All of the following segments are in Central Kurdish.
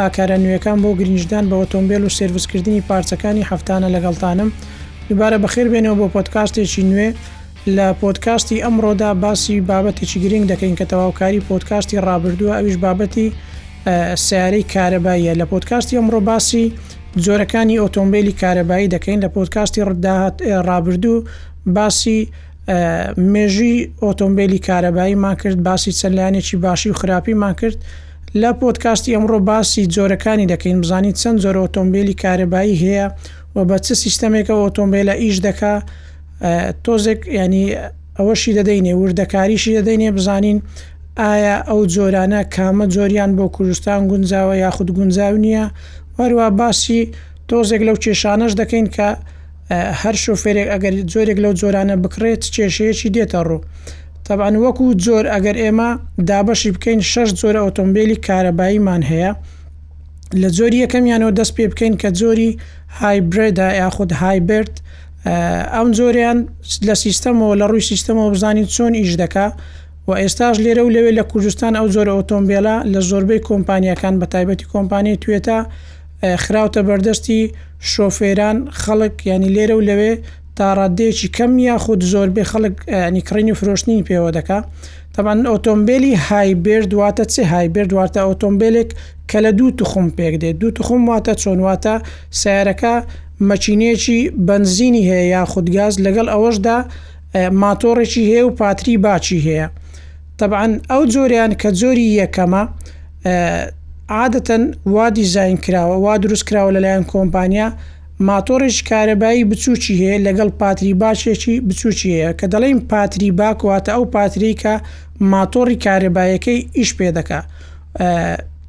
ئاکارە نوێکان بۆ گرینجدان بە ئۆتۆمبێل و سێرڤس کردنی پارچەکانی هەفتانە لەگەڵتانم دوبارە بەخێر بێنەوە بۆ پۆدکاستێکی نوێ لە پۆدکاستی ئەمڕۆدا باسی بابەتێکی گرنگ دەکەین کە تەواوکاری پۆدکاستی ڕابردووە ئەویش بابەتی سیارەی کارەباییە لە پۆدکاستی ئەمڕۆ باسی جۆرەکانی ئۆتۆمبیلی کارەبایی دەکەین لە پۆدکاستی ڕداهات ڕابردوو باسی مێژی ئۆتۆمبیلی کارەباییمان کرد باسی چەندلایەنێکی باشی و خراپیمان کرد لە پۆدکاستی ئەمڕۆ باسی جۆرەکانی دەکەین بزانین چەند جۆرە ئۆتۆمبیلی کارەبایی هەیە و بە چ سیستەمێکە ئۆتۆمبیلە ئیش دەکا تۆزێک ینی ئەوەشی دەدەینێ وردەکاریشی دەدەینێ بزانین ئایا ئەو جۆرانە کامە جۆریان بۆ کوردستان گونجاوە یاخود گونجاو نییە وەروە باسی تۆزێک لەو کێشانەش دەکەین کە هەر شۆفێرێک ئەگەر جۆرێک لەو جۆرانە بکڕێت چ کێشەیەکی دێتە ڕوو تەبان وەکو جۆر ئەگەر ئێمە دابەشی بکەین شش جۆرە ئۆتۆمبیلی کارەباییمان هەیە لە زۆری یەکەمیانەوە دەست پێ بکەین کە زۆری هایبرێدا یاخود هایبرد ئەم زۆریان لە سیستەمەوە لە ڕووی سیستەمەوە بزانین چۆن ئیش دەکا و ئێستاش لێرە و لەوێ لە کوردستان ئەو زۆر ئۆتۆمبیلە لە زۆربەی کۆمپانیەکان بە تایبەتی کۆمپانی توێتە خراوتە بەردەستی شۆفێران خەڵک ینی لێرە و لەوێ تاڕاددەیەکی کەم یاخود زۆر بێ خەڵک ینی کڕینی فرۆشتنی پێوە دەکا تەمان ئۆتۆمبیلی های بێرد واتە چ های بێرد واتە ئۆتۆمبیلێک کە لە دوو توخم پێک دێت دوو توخم واتە چۆن واتە سیارەکە مەچینەیەکی بەنزینی هەیە یاخودگاز لەگەڵ ئەوەشدا ماتۆڕێکی هەیە و پاتری باچی هەیە. تەبعەن ئەو جۆریان کە جۆری یەکەمە عادەتەن وا دیزاین کراوە وا دروست کراوە لەلایەن کۆمپانیا ماتۆڕێکی کارەبایی بچوکی هەیە لەگەڵ پاتری باشێکی بچوکی هەیە کە دەڵێن پاتری باکواتە ئەو پاتریکە ماتۆڕی کارەبایەکەی ئیش پێ دەکا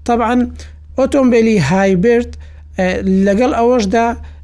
تەبعەن ئۆتۆمبیلی هایبرد لەگەڵ ئەوەشدا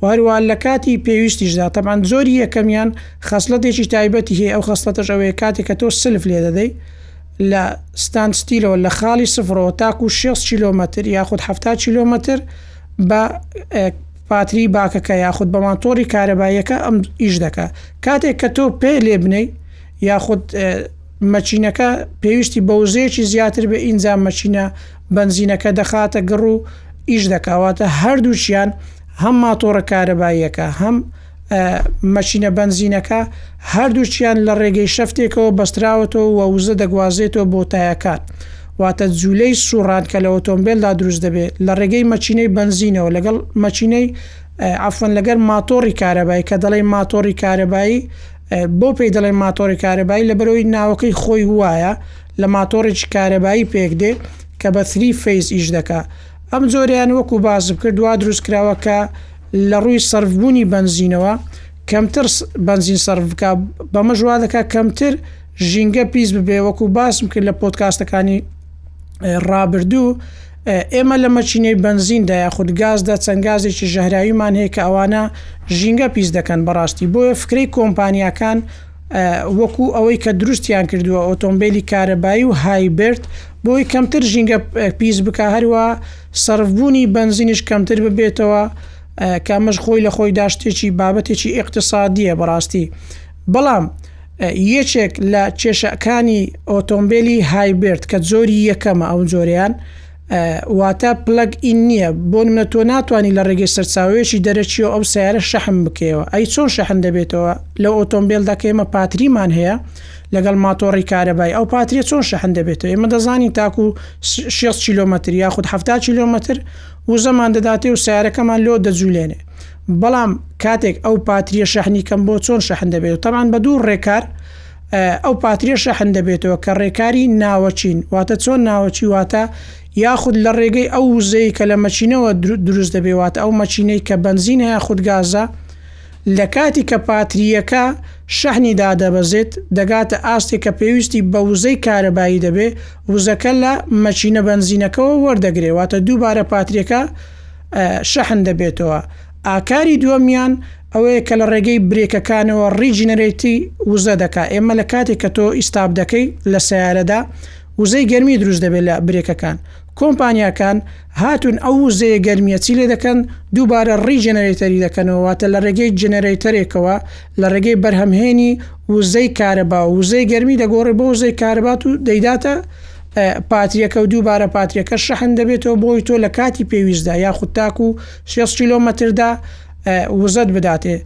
و هەروەها لە کاتی پێویستیشدا، تەبعەن جۆری یەکەمیان خەسڵەتێکی تایبەتی هەیە ئەو خەسڵەتەش ئەوەیە کاتێک کە تۆ سلف لێ دەدەی لە ستاند ستیلەوە لە خاڵی سفڕەوە تاکو شێست کیلۆمەتر یاخود حەفتا کیلۆمەتر بە پاتری باکەکە یاخود بە ماتۆڕی کارەباییەکە ئەم ئیش دەکا کاتێک کە تۆ پێ لێ بنەی یاخود مەچینەکە پێویستی بە وزەیەکی زیاتر بە ئینجا مەچینە بەنزینەکە دەخاتە گڕ و ئیش دەکاواتە هەردووچیان هەم ماتۆڕە کارەباییەکە هەم مەچینە بەنزینەکە هەردووچیان لە ڕێگەی شەفتێکەوە بەستراوەتەوە و وزە دەگوازێتەوە بۆ تایەکان واتە جوولەی سوڕان کە لە ئۆتۆمبیلدا دروست دەبێت لە ڕێگەی مەچینەی بەنزینەوە لەگەڵ مەچینەی ئەفەن لەگەر ماتۆڕی کارەبای کە دەڵی ماتۆڕی کارەبایی بۆ پێی دەڵێن ماتۆری کارەبایی لە بەرەوەی ناوەکەی خۆی وایە لە ماتۆڕێکی کارەبایی پێک دێ کە بە ثری فەیس ئیش دەکا ئەم جۆریان وەکو باسم کرد وا دروست کراوە کە لە ڕووی سەرف بوونی بەنزینەوە کەمتر بەنزین سەرف بکە بەمەش وا دەکا کەمتر ژینگە پیس ببێ وەکو باسم کرد لە پۆتکاستەکانی ڕابردوو ئێمە لە مەچینەی بەنزیندا یاخود گازدا چەند گازێکی ژەهراویمان هەیە کە ئەوانە ژینگە پیس دەکەن بەڕاستی بۆیە فکرەی کۆمپانیاکان وەکو ئەوەی کە دروستیان کردووە ئۆتۆمبیلی کارەبایی و هایبرد بۆی کەمتر ژینگە پیس بکە هەروە سەرفبوونی بەنزینش کەمتر ببێتەوە کامەش خۆی لە خۆی داشتێکی بابەتێکی ئیقتصادیە بەڕاستی بەڵام یەکێک لە کێشەکانی ئۆتۆمبیلی هایبرد کە زۆری یەکەمە ئەو جۆریان واتە پلەگ ئین نیە بۆ نمونە تۆ ناتوانانی لە ڕێگەی سەرچاوەیەکی دەرەکیەوە ئەو سیارە شەحم بکەوە ئەی چۆن شەحن دەبێتەوە لە ئۆتۆمبیل دەکەێمە پاتریمان هەیە لەگەڵ ماتۆڕی کارەبای ئەو پاتریە چۆن شەحن دەبێتەوە ئێمە دەزانین تاکو 6 کیلومتر یاخود 7 کیلومتر وزەمان دەداتێ و سیارەکەمان لۆ دەجوولێنێ بەڵام کاتێک ئەو پاتریە شەحنی کەم بۆ چۆن شەحن دەبێت و تەمان بە دوو ڕێکار ئەو پاتریە شەحن دەبێتەوە کە ڕێکاری ناوەچین واتە چۆن ناوەچی واتە یاخود لە ڕێگەی ئەو وزەیە کە لە مەچینەوە دروست دەبێ واتە ئەو مەچینەی کە بنزین هەیە خودگازە لە کاتی کە پاتریەکە شەحنی دادەبەزێت دەگاتە ئاستێک کە پێویستی بە وزەی کارەبایی دەبێ وزەکە لە مەچینە بنزینەکەەوە وەردەگرێ واتە دووبارە پاتریەکە شەحن دەبێتەوە ئاکاری دووەمیان ئەوەیە کە لە ڕێگەی برێکەکانەوە ڕیجینەرەیتی وزە دەکا ئێمە لە کاتێک کە تۆ ئیستاپ دەکەی لە سەیارەدا وزەی گەرمی دروست دەبێت لە برێکەکان کۆمپانیاکان هاتون ئەو وزەیە گەرمیە چی لێ دەکەن دووبارە ڕیجنەرەیتەری دەکەنەوە واتە لە ڕێگەی جنەرەیتەرێکەوە لە ڕێگەی بەرهەمهێنی وزەی کارەبا و وزەی گەرمی دەگۆڕێ بۆ وزەی کاربات و دەیداتە پاتریەکە و دووبارە پاتریەکە شەحن دەبێتەوە بۆی تۆ لە کاتی پێویستدا یاخود تاکو 6 کیلومتردا وزەت بداتێ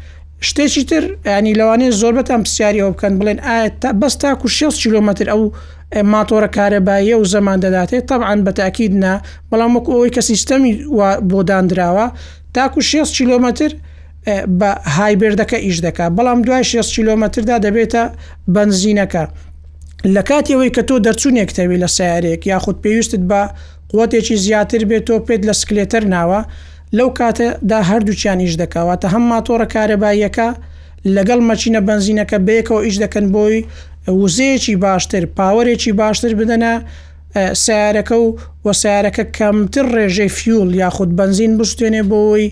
شتێکی تر ینی لەوانەیە زۆربەتان پرسیاری ئەو بکەن بڵێن ئایا تا بەس تاکو 6 کیلومتر ئەو ماتۆرە کارەباییە و زەمان دەداتێت تەعاان بە تاکیید نا بەڵام وەکو ئەوەی کە سیستەمی بۆ دانراوە تاکو 6 کیلومتر بە هایبردەکە ئیش دەکات بەڵام دوای 6 کیلومتردا دەبێتە بنزینەکە لە کاتیەوەی کە تۆ دەرچوونێک تەوی لە سیارێک یاخود پێویستت بە قوتێکی زیاتر بێت تۆ پێت لە سکلێتەر ناوە لەو کاتە دا هەردووکیان ئیش دەکا واتە هەم ماتۆڕە کارەباییەکە لەگەڵ مەکینە بەنزینەکە بەیەکەوە ئیش دەکەن بۆی وزەیەکی باشتر پاوەرێکی باشتر بدەنە سیارەکە و و سیارەکە کەمتر ڕێژەی فیول یاخود بەنزین بسوتێنێ بۆی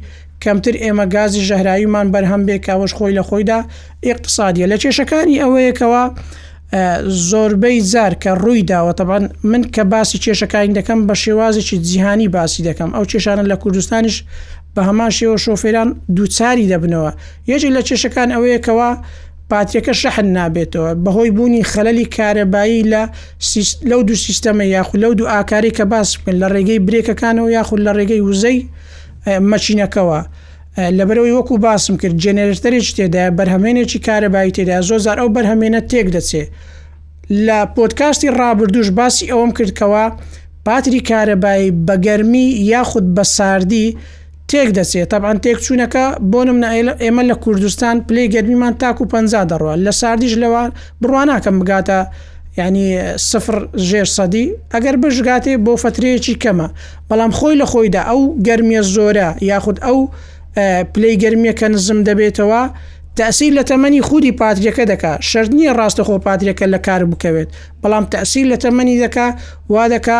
کەمتر ئێمە گازی ژەهراویمان بەرهەم بێ کاوەش خۆی لە خۆیدا ئیقتسادیە لە کێشەکانی ئەوەیەکەوە زۆربەی جار کە ڕووی داوە تەبعەن من کە باسی کێشەکانی دەکەم بە شێوازێکی جیهانی باسی دەکەم ئەو کێشانە لە کوردستانیش بە هەمان شێوە شۆفێران دووچاری دەبنەوە یەکێک لە کێشەکان ئەوەیە کەەوە پاتەکە شەحن نابێتەوە بەهۆی بوونی خەللی کارەبایی لە لەو دوو سیستەمە یاخود لەو دوو ئاکاری کە باس بکەن لە ڕێگەی برێکەکانەوە یاخود لە ڕێگەی وزەی مەچینەکەەوە لەبەرئەوەی وەکو باسم کرد جێنێرتەرێکی تێدایە بەرهەمێنێکی کارەبایی تێدا زۆر زار ئەو بەرهەمێنە تێک دەچێ لە پۆتکاستی ڕابردوش باسی ئەوەم کردکەوە پاتری کارەبایی بەگەرمی یاخود بە ساردی تێک دەچێت تەبان تێک چوونەکە بۆنم نائلە ئێمە لە کوردستان پلەی گەرمیمان تاکو پ دەڕوە لە ساردیش لەوە بڕواناکەم بگاتە ینی سفر ژێر سەدی ئەگەر بشگاتێ بۆ فترەیەکی کەمە بەڵام خۆی لە خۆیدا ئەو گەرمیە زۆرە یاخود ئەو پلەی گەرمیە کە نزم دەبێتەوە تەسیل لە تەمەنی خودی پاتریەکە دەکا شرت نییە ڕاستەخۆ پاتریەکە لە کار بکەوێت بەڵام تەسیل لە تەمەنی دەکا وا دەکا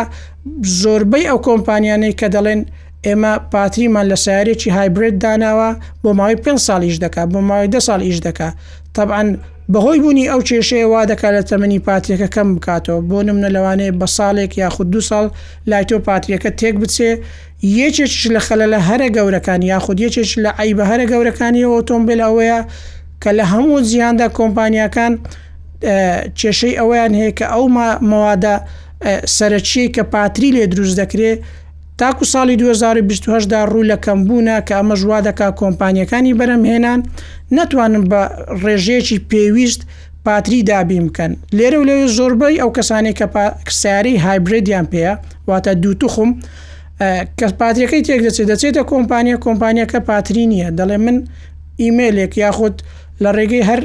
زۆربەی ئەو کۆمپانیانەی کە دەڵێن ئێمە پاتریمان لە سیارێکی هایبرێت داناوە بۆ ماوەی پێ ساڵیش دەکات بۆ ماوەی دە ساڵ ئیش دەکات طبعاان بەهۆی بوونی ئەو کێشەیە وا دەکات لە تەمەنی پاتریەکە کەم بکاتەوە بۆ نمنە لەوانەیە بە ساڵێک یاخود دو ساڵ لای تۆ پاتریەکە تێک بچێ یەکێکیش لە خەلەلە هەرە گەورەکان یاخود یەکێکیش لە عەیبە هەرە گەورەکانی ئۆتۆمبیل ئەوەیە کە لە هەموو جیهاندا کۆمپانیاکان کێشەی ئەوەیان هەیە کە ئەو مەوادە سەرەکیە کە پاتری لێ دروست دەکرێ تاکو ساڵی 2020دا ڕوو لە کەمبوونە کە ئەمە ژوا دەکا کۆمپانیەکانی بەرەمهێنان ناتوانن بە ڕێژەیەکی پێویست باتری دابین بکەن لێرە و لەوێ زۆربەی ئەو کەسانەی کە سیارەی هایبرێدیان پێە واتە دوو توخم کەس پاتریەکەی تێک دەچێت دەچێتە کۆمپانیا کۆمپانیەکە پاتری نییە دەڵێ من ئیممەلێک یاخود لە ڕێگەی هەر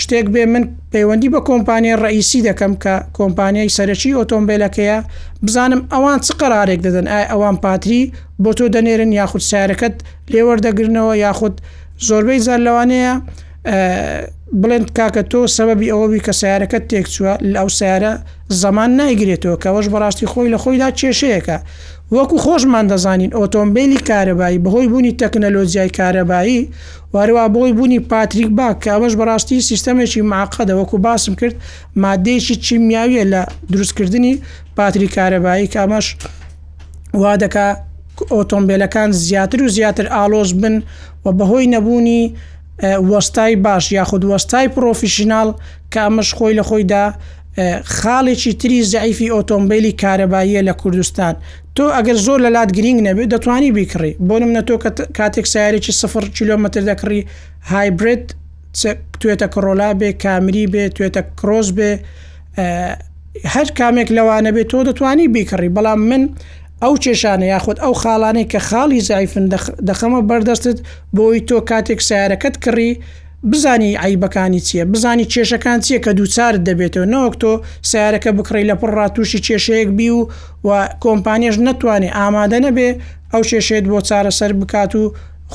شتێک بێ من پەیوەندی بە کۆمپانیای ڕئیسی دەکەم کە کۆمپانیای سەرەکی ئۆتۆمبیلەکەیە بزانم ئەوان چ قەرارێک دەدەن ئای ئەوان پاتری بۆ تۆ دەنێرن یاخود سارەکەت لێوەردەگرنەوە یاخود زۆربەی زار لەوانەیە بڵێن کاکە تۆ سەبەبی ئەوە بووی کە سیارەکەت تێکچووە لە ئەو سیارە زەمان نایگرێتەوە کە ئەوەش بەڕاستی خۆی لە خۆیدا کێشەیەکە وەکو خۆشمان دەزانین ئۆتۆمبیلی کارەبایی بەهۆی بوونی تەکنەلۆجیای کارەبایی واروا بۆی بوونی پاتریک باک کە ئەوەش بەڕاستی سیستەمێکی معقدە وەکو باسم کرد مادەیەکی چیمیاویە لە دروستکردنی پاتری کارەبایی کە ئەمەش وا دەکا ئۆتۆمبیلەکان زیاتر و زیاتر ئالۆز بن و بەهۆی نەبوونی وەستای باش یاخود وەستای پڕۆفیشناڵ کە ئەمەش خۆی لە خۆیدا خاڵێکی تری زەعیفی ئۆتۆمبیلی کارەباییە لە کوردستان تۆ ئەگەر زۆر لە لات گرینگ نەبێت دەتوانی بیکڕی بۆ نمونە تۆ کاتێک سیارێکی سفر کیلومتر دەکڕی هایبرێت توێتە کڕۆلا بێ کامری بێ توێتە کرۆز بێ هەر کامێک لەوانە بێت تۆ دەتوانی بیکڕی بەڵام من ئەو کێشانە یاخود ئەو خاڵانەی کە خاڵی زیعفن دەخەمە بەردەستت بۆی تۆ کاتێک سیارەکەت کڕی بزانی عیبەکانی چییە بزانی کێشەکان چییە کە دووچارت دەبێتەوە نەوەک تۆ سیارەکە بکڕی لە پڕڕا تووشی کێشەیەک بی و و کۆمپانیش نتوانێت ئامادە نەبێ ئەو کێشێت بۆ چارەسەر بکات و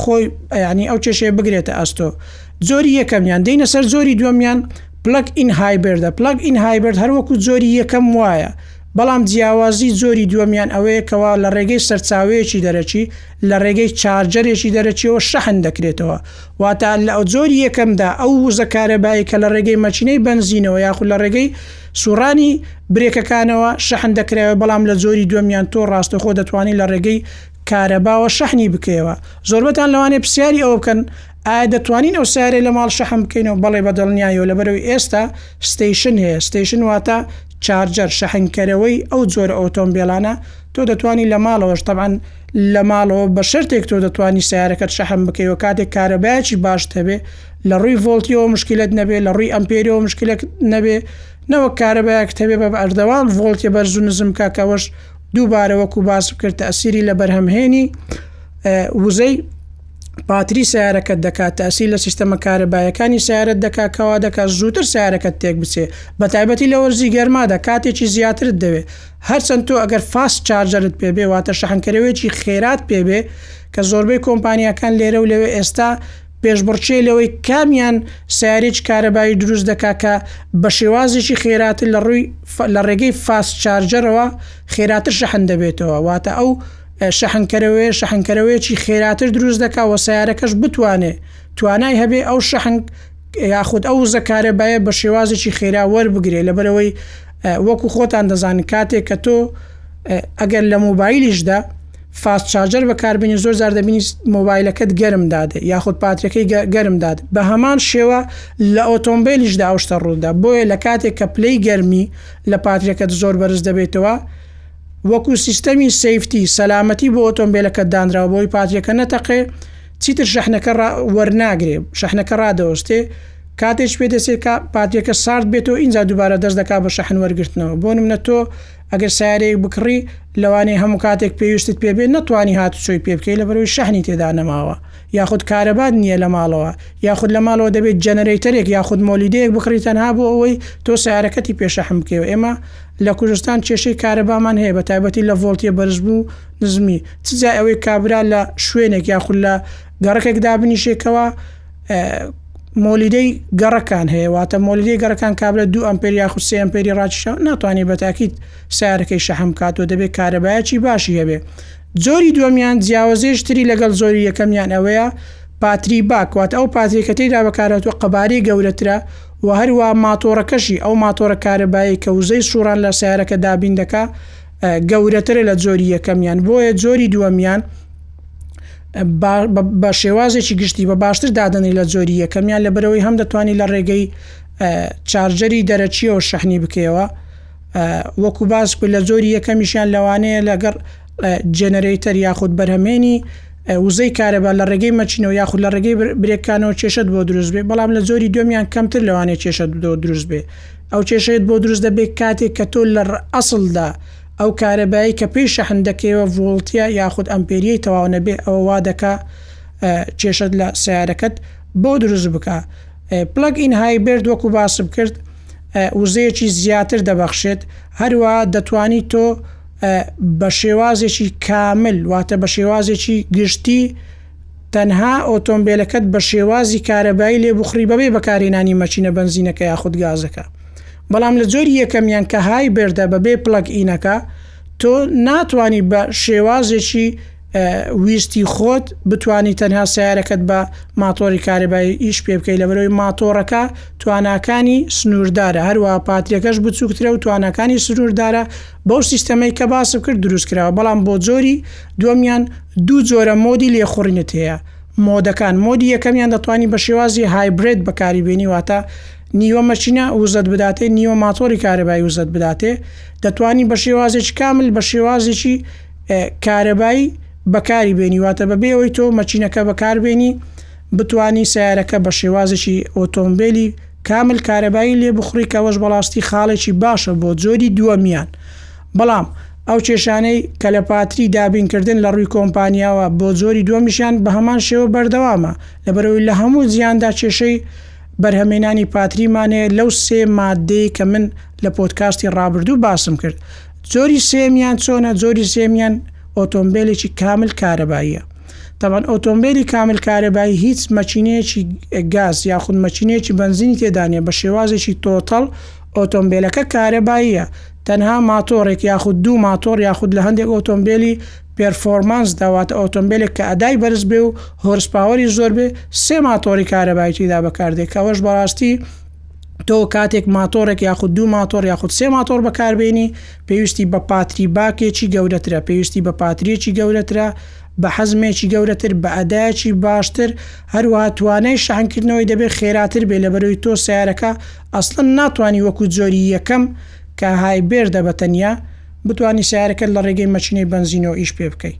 خۆی ینی ئەو کێشەیە بگرێتە ئەستۆ زۆری یەکەمیان دێنە سەر زۆری دومیان پڵەگ ئین هایبردە، Plug in Hybrid، هەر وەکو جۆری یەکەم وایە، بەڵام جیاوازی جۆری دووەمیان ئەوەیە کەوا لە ڕێگەی سەرچاوەیەکی دەرەکی لە ڕێگەی چارجەرێکی دەرەکیەوە شەحن دەکرێتەوە واتا لە جۆری یەکەمدا ئەو وزە کارەبایی کە لە ڕێگەی مەکینەی بەنزینەوە یاخود لە ڕێگەی سوڕانی برێکەکانەوە شەحن دەکرێت بەڵام لە جۆری دومیان تۆ ڕاستەخۆ دەتوانانی لە ڕێگەی کارەباوە شەحنی بکەیەوە زۆربەتان لەوانێ پرسیاری ئەوە بکەن ئایا دەتوانین ئەو سەیارەیە لە ماڵ شەحن بکەینەوە؟ بەڵێ بە دڵنیایەوە لەبەرئەوەی ئێستا ستەیشن هەیە، ستەیشن واتە چارجەر، شەحنکەرەوەی ئەو جۆرە ئۆتۆمبێلانە، تۆ دەتوانی لە ماڵەوەش تەبعەن لە ماڵەوە بە شەرتێک تۆ دەتوانی سەیارەکەت شەحن بکەیەوە کاتێک کارەبایەکی باشت هەبێ لە ڕووی ڤۆڵتیەوە مشکیلەت نەبێ لە ڕووی ئەمپێریەوە مشکلەت نەبێ نەوەک کارەبایەکت هەبێ بە بەردەوام ڤۆڵتیە بەرز و نزم بکا کە ئەوەش دووبارە وەکوو باسم کرد تەئسیری لە بەرهەمهێنی وزەی باتری سەیارەکەت دەکات تاسیر لە سیستەمە کارەبایەکانی سەیارەت دەکات کەوا دەکات زووتر سارەکەت تێک بچێ بە تایبەتی لە وەرزی گەرمادا کاتێکی زیاترت دەوێت هەرچەند تۆ ئەگەر فاست چارجەرت پێبێ واتە شەحنکەرەوەیەکی خێرات پێبێ کە زۆربەی کۆمپانیەکان لێرە و لەوێ ئێستا پێشبڕچێ لەوەی کامیان ساریج کارەبایی دروست دەکاکە بە شێوازێکی خێراتر لە ڕووی لە ڕێگەی فاست چارجەرەوە خێراتر شەحن دەبێتەوە واتە ئەو شەحنکەرەوەیە شەحنکەرەوەیەکی خێراتر دروست دەکا و سیارەکەش بتوانێ توانای هەبێ ئەو شەحن یاخود ئەو وزە کارەبایە بە شێوازێکی خێرا وەربگرێ لەبەرەوەی وەکو خۆتان دەزانن کاتێک کە تۆ ئەگەر لە مۆبایلیشدا فاست چارجەر بەکاربیێنی زۆر زار دەبینی مۆبایلەکەت گەرم دادێ یاخود پاترەکەی گەرم داد بە هەمان شێوە لە ئۆتۆمبیلیشدا ئەوشتە ڕوودا بۆیە لە کاتێک کە پلەی گەرمی لە پاترەکەت زۆر بەرز دەبێتەوە وەکو سیستەمی سەیفتی، سەلامەتی، بۆ ئۆتۆمبێلەکەت دانراوە بەوەی پاتریەکە نەتەقێ چیتر شەحنەکە ڕا وەرناگرێ شەحنەکە ڕادەوەستێ کاتێچ پێ دەچێت کا پاتریەکە سارد بێتەوە ئینجا دووبارە دەست دەکا بە شەحن وەرگرتنەوە بۆ نمونە تۆ ئەگەر سیارەیەک بکڕی لەوانەیە هەموو کاتێک پێویستت پێ بێت نەتوانی هاتوچۆی پێ بکەی لەبەرەوەی شەحنی تێدا نەماوە یاخود کارەبات نییە لە ماڵەوە یاخود لە ماڵەوە دەبێت جەنەرەیتەرێک یاخود مۆلیدەیەک بکڕی تەنها بۆ ئەوەی تۆ سیارەکەتی پێ شەحن بکەی و ئێمە لە کوردستان کێشەی کارەبامان هەیە بە تایبەتی لە ڤۆڵتیە بەرزبوو و نزمی چ جای ئەوەی کابرا لە شوێنێک یاخود لە گەڕەکێک دابنیشێ کەوا مۆلیدەی گەڕەکان هەیە واتە مۆلیدەی گەڕەکان کابرا دوو ئەمپێر یاخود سێ ئەمپێری ڕاکیشە ناتوانێت بە تاکیت سیارەکەی شەحن بکات و دەبێت کارەبایەکی باشی هەبێ جۆری دووەمیان جیاوازێشتری لەگەڵ زۆری یەکەمیان ئەوەیە پاتری باک واتە ئەو پاترەی کە تێیدا بەکارهاتووە قەبارەی گەورەترە و هەروەها ماتۆڕەکەشی ئەو ماتۆڕە کارەبایەی کە وزەی سوڕان لە سەیارەکە دابین دەکا گەورەترە لە جۆری یەکەمیان بۆیە جۆری دووەمیان بە شێوازێکی گشتی بە باشتر دادنی لە جۆری یەکەمیان لە بەرەوەی هەم دەتوانانی لە ڕێگەی چارجەری دەرەچیەوە شەحنی بکەیەوە وەکو باس لە جۆری یەکەمیشیان لەوانەیە لەگەڕ جەنەرەیتەر یاخود بەرهەمێنی وزەی کارەبا لە ڕێگەی مەچینەوە یاخود لە ڕێگەی برێکانەوە کێشت بۆ دروست بێ بەڵام لە زۆری دومیان کەمتر لەوانێ کێشت بدۆ دروست بێ ئەو کێشەیەت بۆ دروست دەبێت کاتێک کە تۆ لە ئەسڵدا ئەو کارەبایی کە پێی شەحندەکەیەوە ڤۆڵتیا یاخود ئەمپێریی تەواو نەبێ ئەوە وا دەکا کێشت لە سیارەکەت بۆ دروست بکە پلگ ئین هایبرد وەکو باسم کرد وزەیەکی زیاتر دەبەخشێت هەروە دەتوانی تۆ بە شێوازێکی کامل واتە بە شێوازێکی گشتی تەنها ئۆتۆمبیلەکەت بە شێوازی کارەبایی لێ بخڕی بەبێ بەکارهێنانی مەچینە بەنزینەکە یاخود گازەکە بەڵام لە جۆری یەکەمیان کە های بێردە بەبێ پلەک ئینەکە تۆ ناتانی بە شێوازێکی ویستی خۆت بتانی تەنها سیارەکەت بە ماتۆری کارەبایی ئیش پێ بکەی لە بەرەوەی ماتۆڕەکە تواناکانی سنووردارە هەروە پاتریەکەش بچووکترە و توانەکانی سنووردارە بەو سیستەمەی کە باسم کرد دروست کراوە بەڵام بۆ جۆری دووەمیان دوو جۆرە مۆدی لێخوڕینت هەیە مۆدەکان مۆدی یەکەمیان دەتوانانی بە شێوازی هایبرێت بەکاری بێنی واتە نیوە مەچینە وزەت بداتێ نیوە ماتۆری کارەبای وزەت بداتێ دەتوانی بە شێوازێکی کامل بە شێوازێکی کارەبای بەکاری بێنی واتە بەبێ ئەوەی تۆ مەچینەکە بەکار بێنی بتوانی سیارەکە بە شێوازێکی ئۆتۆمبیلی کامل کارەبایی لێ بخڕی کەەوەش بەڵاستی خاڵێکی باشە بۆ جۆری دووەمیان بەڵام ئەو کێشانەی کە لە پاتری دابینکردن لە ڕووی کۆمپانیاوە بۆ جۆری دووەمیشیان بە هەمان شێوە بەردەوامە لە بەرەوەی لە هەموو زیاندا کێشەی بەرهەمێنانی پاتریمانەیە لەو سێ مادەی کە من لە پۆتکاستی ڕابردوو باسم کرد جۆری سێیەمیان چۆنە؟ جۆری سێیەمیان ئۆتۆمبێلێکی کامل کارەباییە. تەبعەن ئۆتۆمبێلی کامل کارەبایی هیچ مەکینەیەکی گاز یاخود مەکینەیەکی بەنزینی تێدا نییە، بە شێوازێکی تۆتەڵ ئۆتۆمبێلەکە کارەباییە، تەنها ماتۆڕێک یاخود دوو ماتۆڕ یاخود لە هەندێک ئۆتۆمبێلی پێرفۆرمانسدا واتە ئۆتۆمبێلێک کە ئەدای بەرز بێ و هۆرسپاوەری زۆر بێ سێ ماتۆڕی کارەبایی تێدا بەکاردێ کە ئەوەش بەڕاستی تۆ کاتێک ماتۆڕێک یاخود دوو ماتۆڕ یاخود سێ ماتۆڕ بەکاربێنی پێویستی بە پاتری باکێکی گەورەترە پێویستی بە پاتریەکی گەورەترە بە حەزمێکی گەورەتر بە ئەدایەکی باشتر هەروە توانای شحنکردنەوەی دەبێت خێراتر بێ لە بەرەوەی تۆ سیارەکە ئەسڵن ناتوانانی وەکو جۆری یەکەم کە هایبێردە بە تەنیا بتانی سیارەکە لە ڕێگەی مەچنەی بەنزینەوە ئیش پێ بکەیت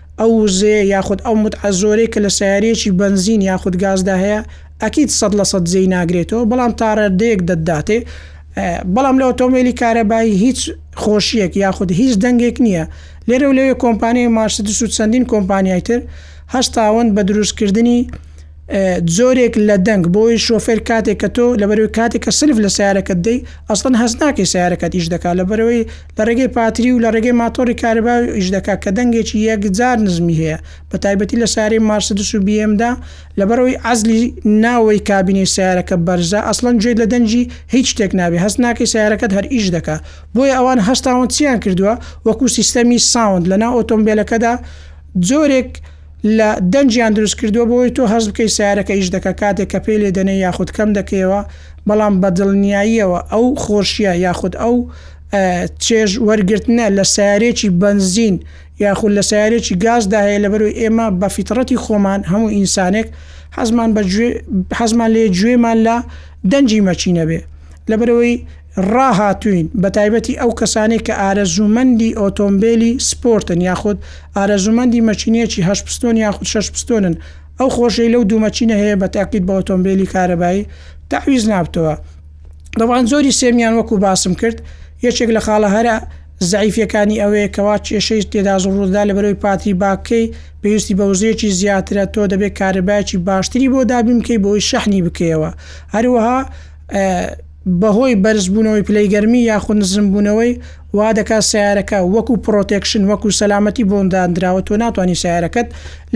ئەو وزەیە یاخود ئەو متعە زۆرەی کە لە سەیارەیەکی بەنزین یاخود گازدا هەیە ئەکید سەد لە سەد جێی ناگرێتەوە بەڵام تاڕادەیەک دەتداتێ بەڵام لە ئۆتۆمبێلی کارەبایی هیچ خۆشیەک یاخود هیچ دەنگێک نییە لێرە و لەوێ کۆمپانیای مارسدس و چەندین کۆمپانیای تر هەستاون بە دروستکردنی جۆرێک لە دەنگ بۆی شۆفێر کاتێک کە تۆ لەبەرەوەی کاتێک کە سلف لە سیارەکەت دەی ئەسڵەن هەست ناکەی سیارەکەت ئیش دەکات لەبەرەوەی لە ڕێگەی پاتری و لە ڕێگەی ماتۆڕی کارەبا ئیش دەکات کە دەنگێکی یەکجار نزمی هەیە بە تایبەتی لە سیارەی مارسدس و بی ئێمدا لەبەرەوەی عەزلی ناوەی کابینەی سیارەکە بەرزە ئەسڵەن گوێت لە دەنگی هیچ شتێک نابێت هەست ناکەی سیارەکەت هەر ئیش دەکات بۆیە ئەوان هەستاون چیان کردووە وەکو سیستەمی ساوند لەناو ئۆتۆمبێلەکەدا جۆرێک لە دەنگیان دروست کردووە بۆی تۆ هەست بکەی سەیارەکە ئیش دەکا کاتێک کە پێی لێ دەنێی یاخود کەم دەکەیەوە بەڵام بە دڵنیاییەوە ئەو خۆشیە یاخود ئەو چێژ وەرگرتنە لە سەیارێکی بەنزین یاخود لە سەیارێکی گازدا هەیە لەبەرو ئێمە بە فیتڕەتی خۆمان هەموو ئینسانێک حەزمان بە حەزمان لێ گوێمان لە دەنگی مەکینە بێ لەبەرەوەی ڕاهاتووین، بەتایبەتی ئەو کەسانەی کە ئارەزوومەندی ئۆتۆمبێلی سپۆرتن یاخود ئارەزوومەندی مەکینەیەکی هەشت پستۆن یاخود شەش پستۆنن، ئەو خۆشیەی لەو دوو مەکینە هەیە بە تاکید بە ئۆتۆمبێلی کارەبایی تەعویز نابتەوە. تەبعەن زۆری سێمیان وەکو باسم کرد یەکێک لە خاڵە هەرە زەعیفیەکانی ئەوەیە کەوا کێشەی تێدا ڕوودەدات لەبەرئەوەی پاتری باکەی پێویستی بە وزەیەکی زیاترە تۆ دەبێت کارەبایەکی باشتری بۆ دابین بکەیت بۆ ئەوەی شەحنی بکەیەوە هەروەها بەهۆی بەرزبوونەوەی پلەی گەرمی یاخود نزمبوونەوەی وادەکات سەیارەکە وەکو پڕۆتێکشن وەکو سەلامەتی بۆن داندراوە تۆ ناتوانی سەیارەکەت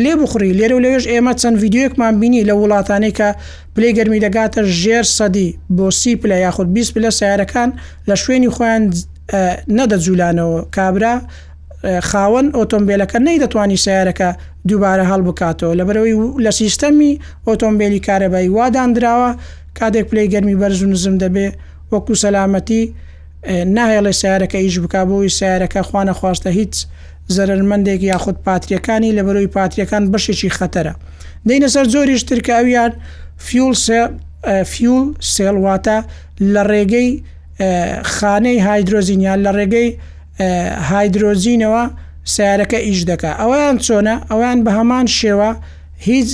لێ بخوڕی لێرەو لەوێش ئێمە چەند ڤیدیۆیەکمان بینی لە ووڵاتانەی کە پلەی گەرمی دەگاتە ژێر سەدی بۆ سی پلە یاخود بیست پلە سەیارەکان لە شوێنی خۆیان نەدەجولانەوە کابرا خاوەن ئۆتۆمبێلەکە نەیدەتوانی سەیارەکە دووبارە هەڵبکاتەوە لەبەرەوەی لە سیستەمی ئۆتۆمبێلی کارەبایی واداندراوە کاتێک پلەی گەرمی بەرز و نزم دەبێ وەکو سەلامەتی ناهێڵێ سەیارەکە ئیش بکا بۆ ئەوەی سەیارەکە خوا نەخواستە هیچ زەرەرمەندێک یاخود پاتریەکانی لەبەرەوەی پاتریەکان بەشێکی خەتەرە دێینە سەر جۆریش تر کە ئەویان فیول سێڵ فیول سێڵ واتە لە ڕێگەی خانەی هایدرۆزین یان لە ڕێگەی هایدرۆزینەوە سیارەکە ئیش دەکا ئەویان چۆنە ئەویان بە هەمان شێوە هیچ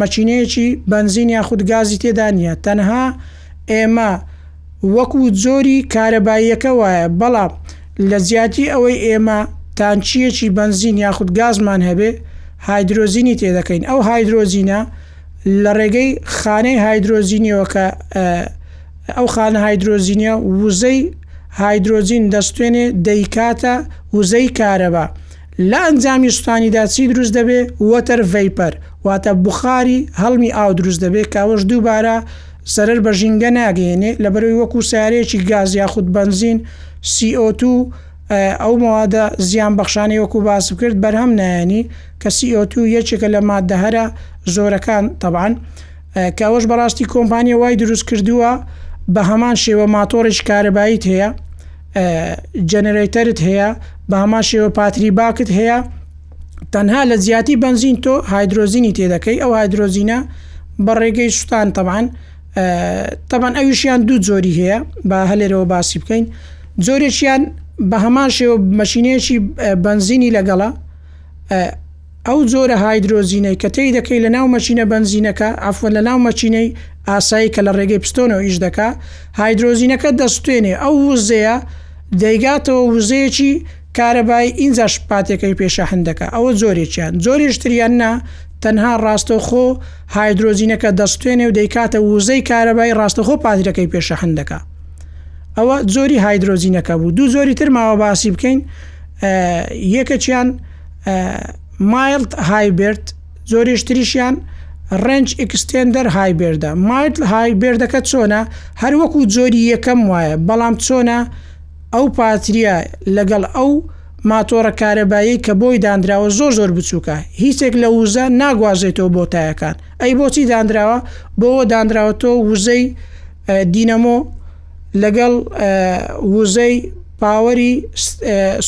مەکینەیەکی بەنزین یاخود گازی تێدا نییە تەنها ئێمە وەکو جۆری کارەباییەکە وایە بەڵام لە جیاتی ئەوەی ئێمە تانچیەکی بەنزین یاخود گازمان هەبێ هایدرۆزیینی تێدەکەین ئەو هایدرۆزیینە لە ڕێگەی خانەی هایدرۆزیینیەوە کە ئەو خانە هایدرۆزیینە وزەی هایدرۆزیین دەستێنێ دەیکاتە وزەی کارەبا لە ئەنجامی سوتانیدا چی دروست دەبێت؟ وەتەر ڤەیپەر، واتە بوخاری هەڵمی ئاو دروست دەبێت کە ئەوەش دووبارە زەرەر بە ژینگە ناگەیەنێت لەبەرەوەی وەکو سەیارەیەکی گاز یاخود بەنزین CO2 ئەو مەوادە زیان بەخشانەی وەکو باسم کرد بەرهەم نایەنی کە CO2 یەکێکە لە ماددە هەرە زۆرەکان تەبعەن کە ئەوەش بەڕاستی کۆمپانیە وای دروست کردووە بە هەمان شێوە ماتۆڕێکی کارەباییت هەیە جەنەرەیتەرت هەیە بە هەمان شێوە پاتری باکت هەیە تەنها لە جیاتی بەنزین تۆ هایدرۆزیینی تێدەکەی ئەو هایدرۆزیینە بە ڕێگەی سووتان تەبان تەبەن ئەویشیان دوو جۆری هەیە با هەلێرەوە باسی بکەین جۆرێکیان بە هەمان شێوە مەشینەیەکی بەنزینی لەگەڵە ئەو جۆرە هایدرۆجینەی کە تێی دەکەی لە ناو مەشینە بەنزینەکە عفوەن لە ناو مەکینەی ئاسایی کە لە ڕێگەی پستۆنەوە ئیش دەکا هایدرۆزینەکە دەستێنێ ئەو وزەیە دەیگاتەوە وزەیەکی کارەبایی ئینجا شپاتێکەی پێشەحن دەکە ئەوە جۆرێکیان جۆرێشتریان نا تەنها ڕاستەوخۆ هایدرۆزینەکە دەستێنێ و دەیکاتە وزەی کارەبای ڕاستەخۆ پاترەکەی پێشەحن دەکە ئەوە جۆری هایدرۆزینەکە بوو دوو جۆری ترماوە باسی بکەین یەکەکیان مایڵد هایبێرد زۆرێشتریشیان ڕێنج ئکستێندەر هایبێردە مایت هایبێردەکە چۆنە هەروەکو جۆری یەکەم وایە بەڵام چۆنە ئەو پاتریە لەگەڵ ئەو ماتۆڕە کارەبایی کە بۆی دانراوە زۆر زۆر بچووکە هیچێک لە وزە ناگوازێتەوە بۆ تایەکان ئەی بۆچی دانراوە بۆەوە دانراوەتەوە وزەی دینەمۆ لەگەڵ وزەی پاوەری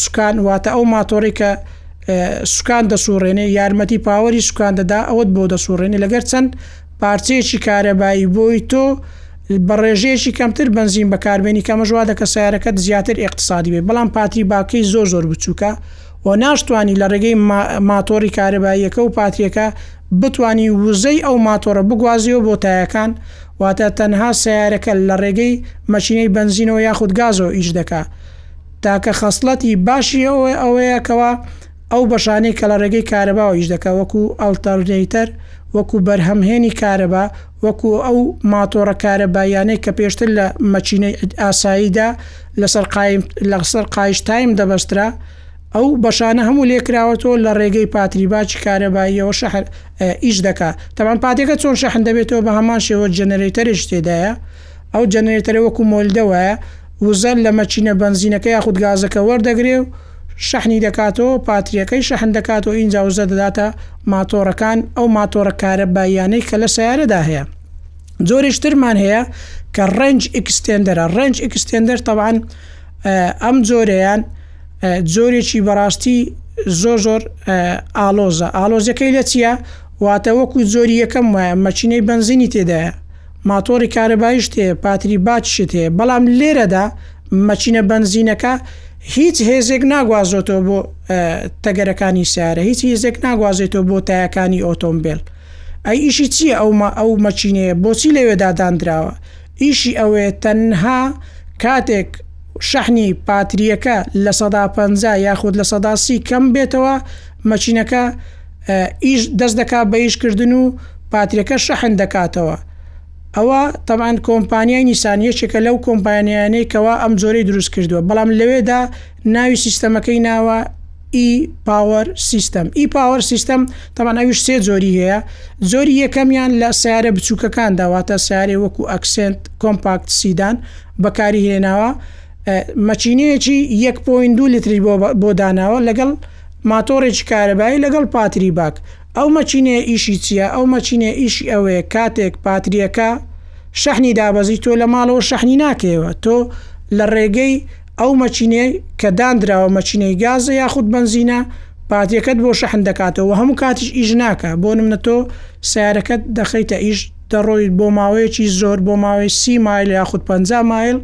سوکان واتە ئەو ماتۆڕی کە سوکان دەسوڕێنێ یارمەتی پاوەری سوکان دەدا ئەوەت بۆ دەسوڕێنێ لەگەر چەند پارچەیەکی کارەبایی بۆی تۆ بە ڕێژەیەکی کەمتر بەنزین بەکاربێنی کەمەژوا دەکە سیارەکەت زیاتر ئقتصادی بێ بەڵام پاتری باکەی زۆر زۆر بچووکە و ناشتوانی لە ڕێگەی ماتۆڕی کارەباییەکە و پاتریەکە بتوانی وزەی ئەو ماتۆڕە بگوازیەوە بۆ تایەکان واتە تەنها سەیارەکە لە ڕێگەی مەکینەی بەنزینەوە یاخود گازەوە ئیش دەکا تاکە خەسڵەتی باشی ئەوە ئەوەیە کەوا ئەو بەشانەی کە لە ڕێگەی کارەباوە ئیش دەکا وەکو ئەڵتەرنەیتەر وەکو بەرهەمهێنی کارەبا وەکو ئەو ماتۆڕە کارەباییانەی کە پێشتر لە مەکینەی ئاساییدا لەسەر قایم لەسەر قایش تایم دەبەسترا، ئەو بەشانە هەموو لێکراوەتەوە لە ڕێگەی پاتری باجی کارەباییەوە شەحن ئیش دەکا تەبان پاتەکە چۆن شەحن دەبێتەوە بە هەمان شێوە جەنەرەیتەرێش تێدایە ئەو جەنەرەیتەرە وەکو مۆلدەوایە وزە لە مەکینە بەنزینەکە یاخود گازەکە وەردەگرێ و شەحنی دەکاتەوە پاتریەکەی شەحن دەکاتەوە ئینجا وزە دەداتە ماتۆڕەکان ئەو ماتۆڕە کارەباییانەی کە لە سیارەدا هەیە جۆریش ترمان هەیە کە ڕنج ئکسستێندەرە ڕنج ئکسستێندەر تەوان ئەم جۆرەیان جۆرێکی بەڕاستی زۆر زۆر ئالۆزە ئالۆزەکەی لە چیە واتە وەکو زۆری یەکەم وایە مەچینەی بنزینی تێدایە ماتۆڕی کارەباییشت هەیە، پاتری باچشت هەیە، بەڵام لێرەدا مەکینە بەنزینەکە هیچ هێزێک ناگوازۆتەوە بۆ تەگەرەکانی سیارە هیچ هێزێک ناگوازێتەوە بۆ تایەکانی ئۆتۆمبیل ئەی ئیشی چییە ئەومە ئەو مەچینەیە بۆچی لەوێدا دانراوە ئیشی ئەوەیە تەنها کاتێک شەحنی پاتریەکە لە سەدا پ یاخود لە سەدا سی کەم بێتەوە مەچینەکە ئیش دەست دەکات بە ئیش کردن و پاترێکە شەحن دەکاتەوە ئەوە تەبان کۆمپانیای نیسان یەکێکە لەو کۆمپانیانەی کەوا ئەم جۆرەی دروست کردووە بەڵام لەوێدا ناوی سیستەمەکەی ناوە ئی پاوەەر سیستەم ئی پاوەەر سیستەم تەمان ئەویش سێ جۆری هەیە جۆری یەکەمیان لە سیارە بچووکەکان داواتە سیارێ وەکو ئەکسنت کۆمپاکت سیدان بەکاری هێناوە مەچینەیەکی 1.2 لتری بۆ داناوە لەگەڵ ماتۆڕێکی کارەبایی لەگەڵ پاتری باک. ئەو مەکینەیە ئیشی چیە؟ ئەو مەکینەیە ئیشی ئەوەیە کاتێک پاتریەکە شەحنی دابەزی تۆ لە ماڵەوە شەحنی ناکەیەوە تۆ لە ڕێگەی ئەو مەکینەی کە داندراوە مەکینەی گازە یاخود بەنزینە پاتریەکەت بۆ شەحن دەکاتەوە وە هەموو کاتیش ئیش ناکا بۆ نمونە تۆ سەیارەکەت دەخەیتە ئیش دەڕۆیت بۆ ماوەیەکی زۆر بۆ ماوەی سی مایل یاخود پەنجا مایل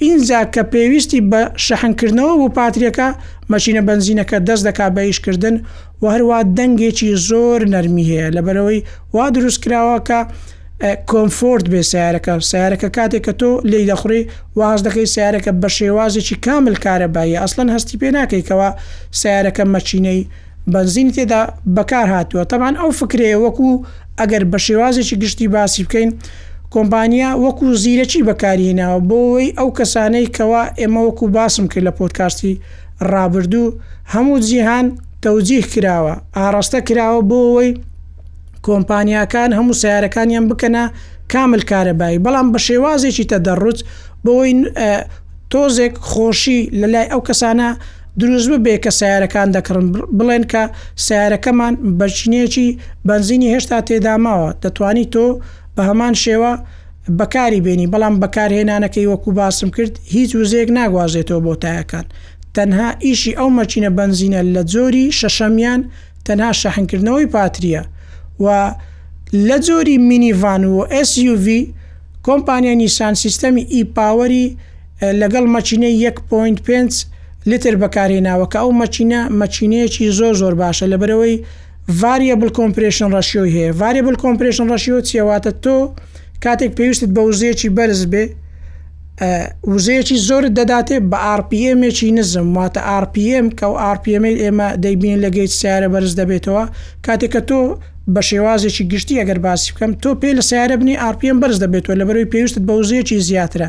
ئینجا کە پێویستی بە شەحن کردنەوە بوو پاتریەکە، مەشینە بەنزینەکە دەست دەکات بە ئیش کردن و هەروا دەنگێکی زۆر نەرمی هەیە لەبەرئەوەی وا دروست کراوە کە کۆمفۆرت بێ سەیارەکە، سەیارەکە کاتێک کە تۆ لێی دەخوری وا هەست دەکەی سەیارەکە بە شێوازێکی کامل کارەباییە ئەسڵەن هەستی پێ ناکەی کەوا سەیارەکە مەکینەی بەنزینی تێدا بەکار هاتووە تەبعەن ئەو فکرەیە وەکو ئەگەر بە شێوازێکی گشتی باسی بکەین کۆمپانیا وەکو زیرەکی بەکاری هێناوە بۆ ئەوەی ئەو کەسانەی کەوا ئێمە وەکو باسم کرد لە پۆدکاستی ڕابردوو هەموو جیهان تەوجیه کراوە ئاڕاستە کراوە بۆ ئەوەی کۆمپانیاکان هەموو سیارەکانیان بکەنە کامل کارەبایی بەڵام بە شێوازێکی تەدەڕوج بۆ ئەوەی تۆزێک خۆشی لە لای ئەو کەسانە دروستببێ کە سەیارەکان دەکڕن، بڵێن کە سەیارەکەمان بەرچینەیەکی بەنزینی هێشتا تێداماوە، دەتوانی تۆ بەهەمان شێوە بەکاری بێنی، بەڵام بەکارهێنانەکەی وەکو باسم کرد هیچ وزەیەک ناگوازێتەوە بۆ تایەکان، تەنها ئیشی ئەو مەکینە بەنزینە لە جۆری شەشەمیان تەنها شەحنکردنەوەی پاتریە و لە جۆری مینیڤان و ئێس یو ڤی کۆمپانیای نیسان سیستەمی ئی پاوەری لەگەڵ مەکینەی یەک پۆینت پێنج لتر بەکارهێناوە کە ئەو مەکینە مەکینەیەکی زۆر زۆر باشە لەبەرەوەی ڤاریەبل کۆمپرێشن ڕەشیۆی هەیە ڤاریەبل کۆمپرێشن ڕەشیۆ چیەواتە تۆ کاتێک پێویستت بە وزەیەکی بەرز بێ وزەیەکی زۆر دەداتێ بە ئارپیەمێکی نزم واتە ئارپیەم کە و ئارپیەمەی ئێمە دەیبین لە گەیت سیارە بەرز دەبێتەوە کاتێککە تۆ بە شێوازێکی گشتی ئەگەر باسی بکەم تۆ پێ لە سیارە بنی ئارپیەم بەرز دەبێتەوە لە بەروی پێویستت بە وزەیەکی زیاترە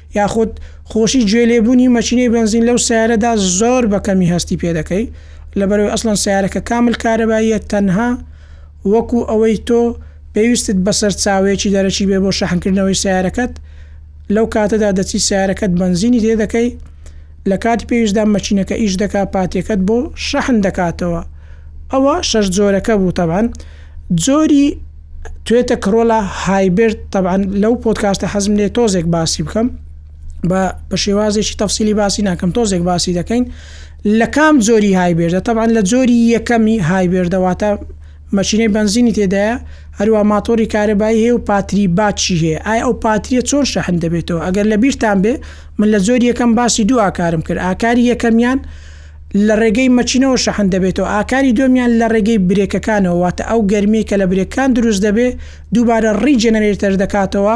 یاخود خۆشی گوێ لێبوونی مەکینەی بەنزین لەو سیارەدا زۆر بە کەمی هەستی پێ دەکەی لەبەرەوەی ئەسڵەن سیارەکە کامل کارەباییە تەنها وەکو ئەوەی تۆ پێویستت بە سەرچاوەیەکی دەرەکی بێ بۆ شەحنکردنەوەی سیارەکەت لەو کاتەدا دەچی سیارەکەت بەنزینی تێ دەکەی لەکاتی پێویستدا مەکینەکە ئیش دەکات پاتیەکەت بۆ شەحن دەکاتەوە ئەوە شەش جۆرەکە بوو تەبان جۆری توێتە کڕۆلا هایبرد تەبان لەو پۆتکاستە حەزم لێ تۆزێک باسی بکەم بە بە شێوازێکی تەفسیلی باسی ناکەم تۆزێک باسی دەکەین لە کام جۆری هایبێردە تەبان لە جۆری یەکەمی هایبێردەواتە مەشینەی بەنزینی تێدایە هەروەها ماتۆری کارەبایی هەیە و پاتری باچی هەیە ئایا ئەو پاتریە چۆن شەحن دەبێتەوە ئەگەر لەبیرتان بێ من لە جۆری یەکەم باسی دوو ئاکارم کرد ئاکاری یەکەمیان لە ڕێگەی مەچینەوە شەحن دەبێتەوە ئاکاری دومیان لە ڕێگەی برێکەکانەوە واتە ئەو گەرمی کە لە برێکان دروست دەبێ دووبارە ڕی جەنەرێتەر دەکاتەوە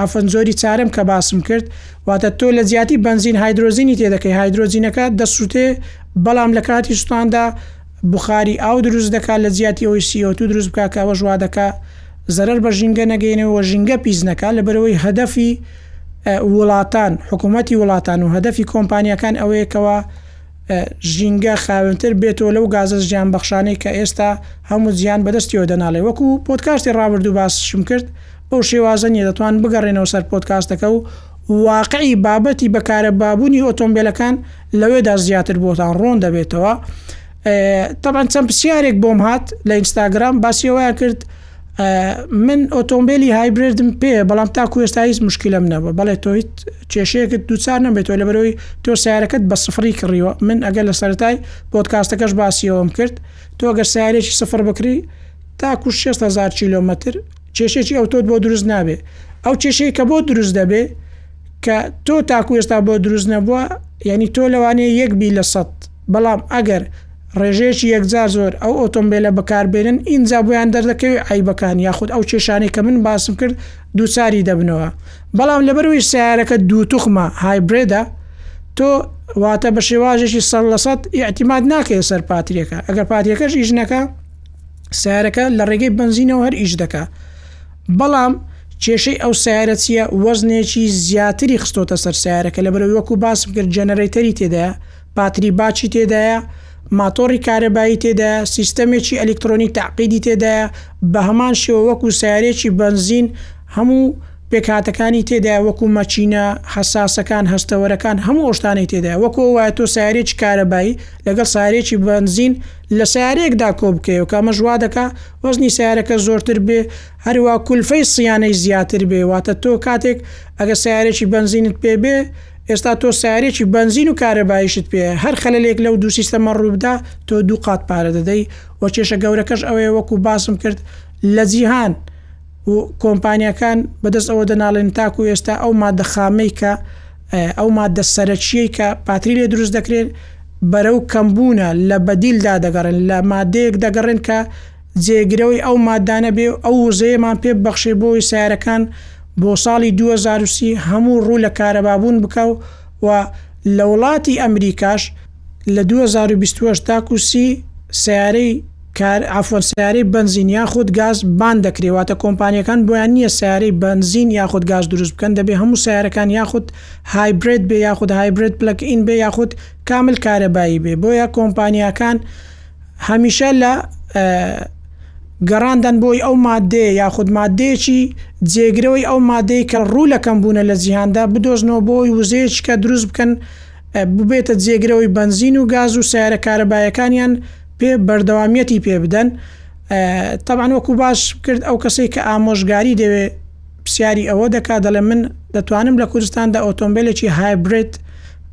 ئەفەند جۆری چارەم کە باسم کرد واتە تۆ لە جیاتی بەنزین هایدرۆزینی تێدەکەی هایدرۆجینەکە دەسووتێ بەڵام لە کاتی سوتاندا بخاری ئاو دروست دەکات لە جیاتی ئەوەی CO2 دروست بکە کە ئەوە ژوا دەکە زەرەر بە ژینگە نەگەینەوە ژینگە پیس نەکە لە بەرەوەی هەدەفی وڵاتان حکوومەتتی وڵاتان و هەدەفی کۆمپانیەکان ئەوەیەکەوە ژینگە خاوێنتر بێتەوە لەو گازە زیان بەخشانەی کە ئێستا هەموو جیان بەدەستیەوە دەناڵێ وەکو پۆتکاستی ڕابردوو باسشم کرد بەو شێوازە نیە دەتوان بگەڕێنەوە سەر پۆتکاستەکە و واقعی بابەتی بەکارە بابوونی ئۆتۆمبیلەکان لەوێدا زیاتر بۆتان ڕۆن دەبێتەوە تەبەن چەند پرسیارێک بۆم هات لە ئینستاگرام باسیەوەیان کرد من ئۆتۆمبیلی هایبردم پێ بەڵام تاکو ێستا هیچ مشکلم نەبە بەڵێ تۆ هیچ کێشەیەکت دووچار نەبێتەوە لە بەرەوەی تۆ سیارەکەت بە سفری کڕیوە من ئەگەر لە سەرای بۆتکاستەکەش باسیەوەم کرد تۆ گەر سیارێکی سفر بکری تاکو 6هزار کیلومتر کێشێکی ئەو تۆت بۆ دروست نابێ ئەو کێشەیە کە بۆ دروست دەبێ کە تۆ تاکو ێستا بۆ دروست نەبووە یعنی تۆ لەوانەیە یەک بی لە سە بەڵام ئەگەر ڕێژەیەکی یەکجار زۆر ئەو ئۆتۆمبێلە بەکاربێنن ئینجا بۆیان دەردەکەوێت عەیبەکان یاخود ئەو کێشانەی کە من باسم کرد دووچاری دەبنەوە بەڵام لەبەرئەوەی سەیارەکە دوو توخمە هایبرێدە تۆ واتە بە شێوازێکی سەد لە سەد ئیعتیماد ناکەێت سەر پاتریەکە ئەگەر پاتریەکەش ئیش نەکە سیارەکە لە ڕێگەی بنزینەوە هەر ئیش دەکە بەڵام کێشەی ئەو سیارە چییە وەزنێکی زیاتری خستۆتە سەر سیارەکە لە بەرەوەکو باسم کرد جەنەرەیتەری تێدایە باتری باچی تێدایە، ماتۆڕی کارەبایی تێدایە، سیستەمێکی ئەلیکترۆنی تەعقیدی تێدایە، بەهەمان شێوە وەکو سەیارەیەکی بەنزین هەموو پێکهاتەکانی تێدایە وەکو مەکینە حەساسەکان هەستەوەرەکان هەموو ئەوشتانەی تێدایە وەکو ئەو وایە تۆ سەیارەیەکی کارەبایی لەگەڵ سەیارەیەکی بەنزین لە سەیارەیەکدا کۆبکەیەوە کە ئەمەش وادەکا وەزنی سەیارەکە زۆرتر بێ هەروا کولفەی صیانەی زیاتر بێ واتە تۆ کاتێک ئەگە سەیارەێکی بەنزینت پێ بێ ئێستا تۆ سەیارەێکی بەنزین و کارەبایشت پێ هەر خەلەلێک لەو دوو سیستەمە ڕووبدا تۆ دوو قات پارە دەدەی وە کێشە گەورەکەش ئەوەیە وەکو باسم کرد لە جیهان و کۆمپانیەکان بەدەست ئەوە دەناڵێن تاکو ئێستا ئەو مادە خامەی کە ئەو مادە سەرەکیەی کە پاتری لێ دروست دەکرێن بەرەو کەمبوونە لە بەدیلدا دەگەڕێن لە مادەیەک دەگەڕێن کە جێگرەوەی ئەو ماددانە بێ و ئەو وزەیەمان پێ ببەخشێ بۆ وەی سەیارەکان بۆ ساڵی دوو هەزار و سی هەموو ڕوو لە کارەبابوون بکا و وە لە وڵاتی ئەمریکاش لە دوو هەزار و بیست و هەشت تاکوو سی سەیارەی کار عەفوەن سەیارەی بەنزین یاخود گاز بان دەکرێ واتە کۆمپانیەکان بۆیان نییە سەیارەی بەنزین یاخود گاز دروست بکەن دەبێ هەموو سەیارەکان یاخود هایبرێد بێ یاخود هایبرێد پلەگ ئین بێ یاخود کامل کارەبایی بێ بۆیە کۆمپانیاکان هەمیشە لە گەڕاندان بۆی ئەو مادەیە یاخود مادەیەکی جێگرەوەی ئەو مادەی کە ڕوو لەکەم بوونە لە جیهاندا بدۆزنەوە بۆی وزەیەکە دروست بکەن ببێتە جێگرەوەی بنزین و گاز و سیارە کارەبایەکانیان پێ بەردەوامیەتی پێ بدەن تەبان وەکو باش کرد ئەو کەسێک کە ئامۆژگاری دەوێ پرسیاری ئەوە دەکات دەڵێ من دەتوانم لە کوردستاندا ئۆتۆمبیلێکی هایبرێت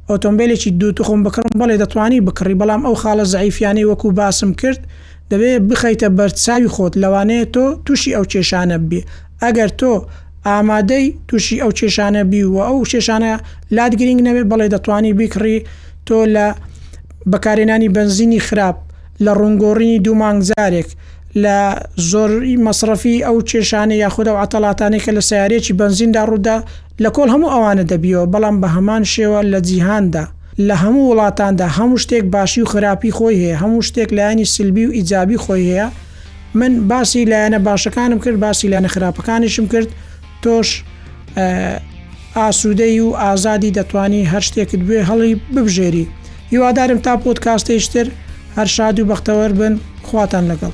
ئۆتۆمبێلێکی دوو تخم بکڕم بەڵێ دەتوانی بکڕی بەڵام ئەو خاڵە زەعیفیانەی وەکو باسم کرد دەبێ بخەیتە بەرچاوی خۆت لەوانەیە تۆ تووشی ئەو کێشانە ببی ئەگەر تۆ ئامادەی تووشی ئەو کێشانە بی و ئەو کێشانە لات گرینگ نەبێ بەڵێ دەتوانی بیکڕی تۆ لە بەکارێنانی بەنزینی خراپ لە ڕوونگۆڕینی دوو مانگ جارێک لە زۆر مەسرەفی ئەو کێشانە یاخود ئەو عەتەڵاتانەی کە لە سەیارەیەکی بەنزیندا ڕوودا لە کۆڵ هەموو ئەوانە دەبیەوە، بەڵام بە هەمان شێوە لە جیهاندا، لە هەموو وڵاتاندا، هەموو شتێک باشی و خراپی خۆی هەیە، هەموو شتێک لایەنی سلبی و ئیجابی خۆی هەیە، من باسی لایەنە باشەکانم کرد، باسی لایەنە خراپەکانیشم کرد، تۆش ئاسوودەی و ئازادی دەتوانی هەر شتێکت بوێ هەڵی ببژێری، هیوادارم تا پۆدکاستێیش تر هەر شاد و بەختەوەر بن، خواتان لەگەڵ.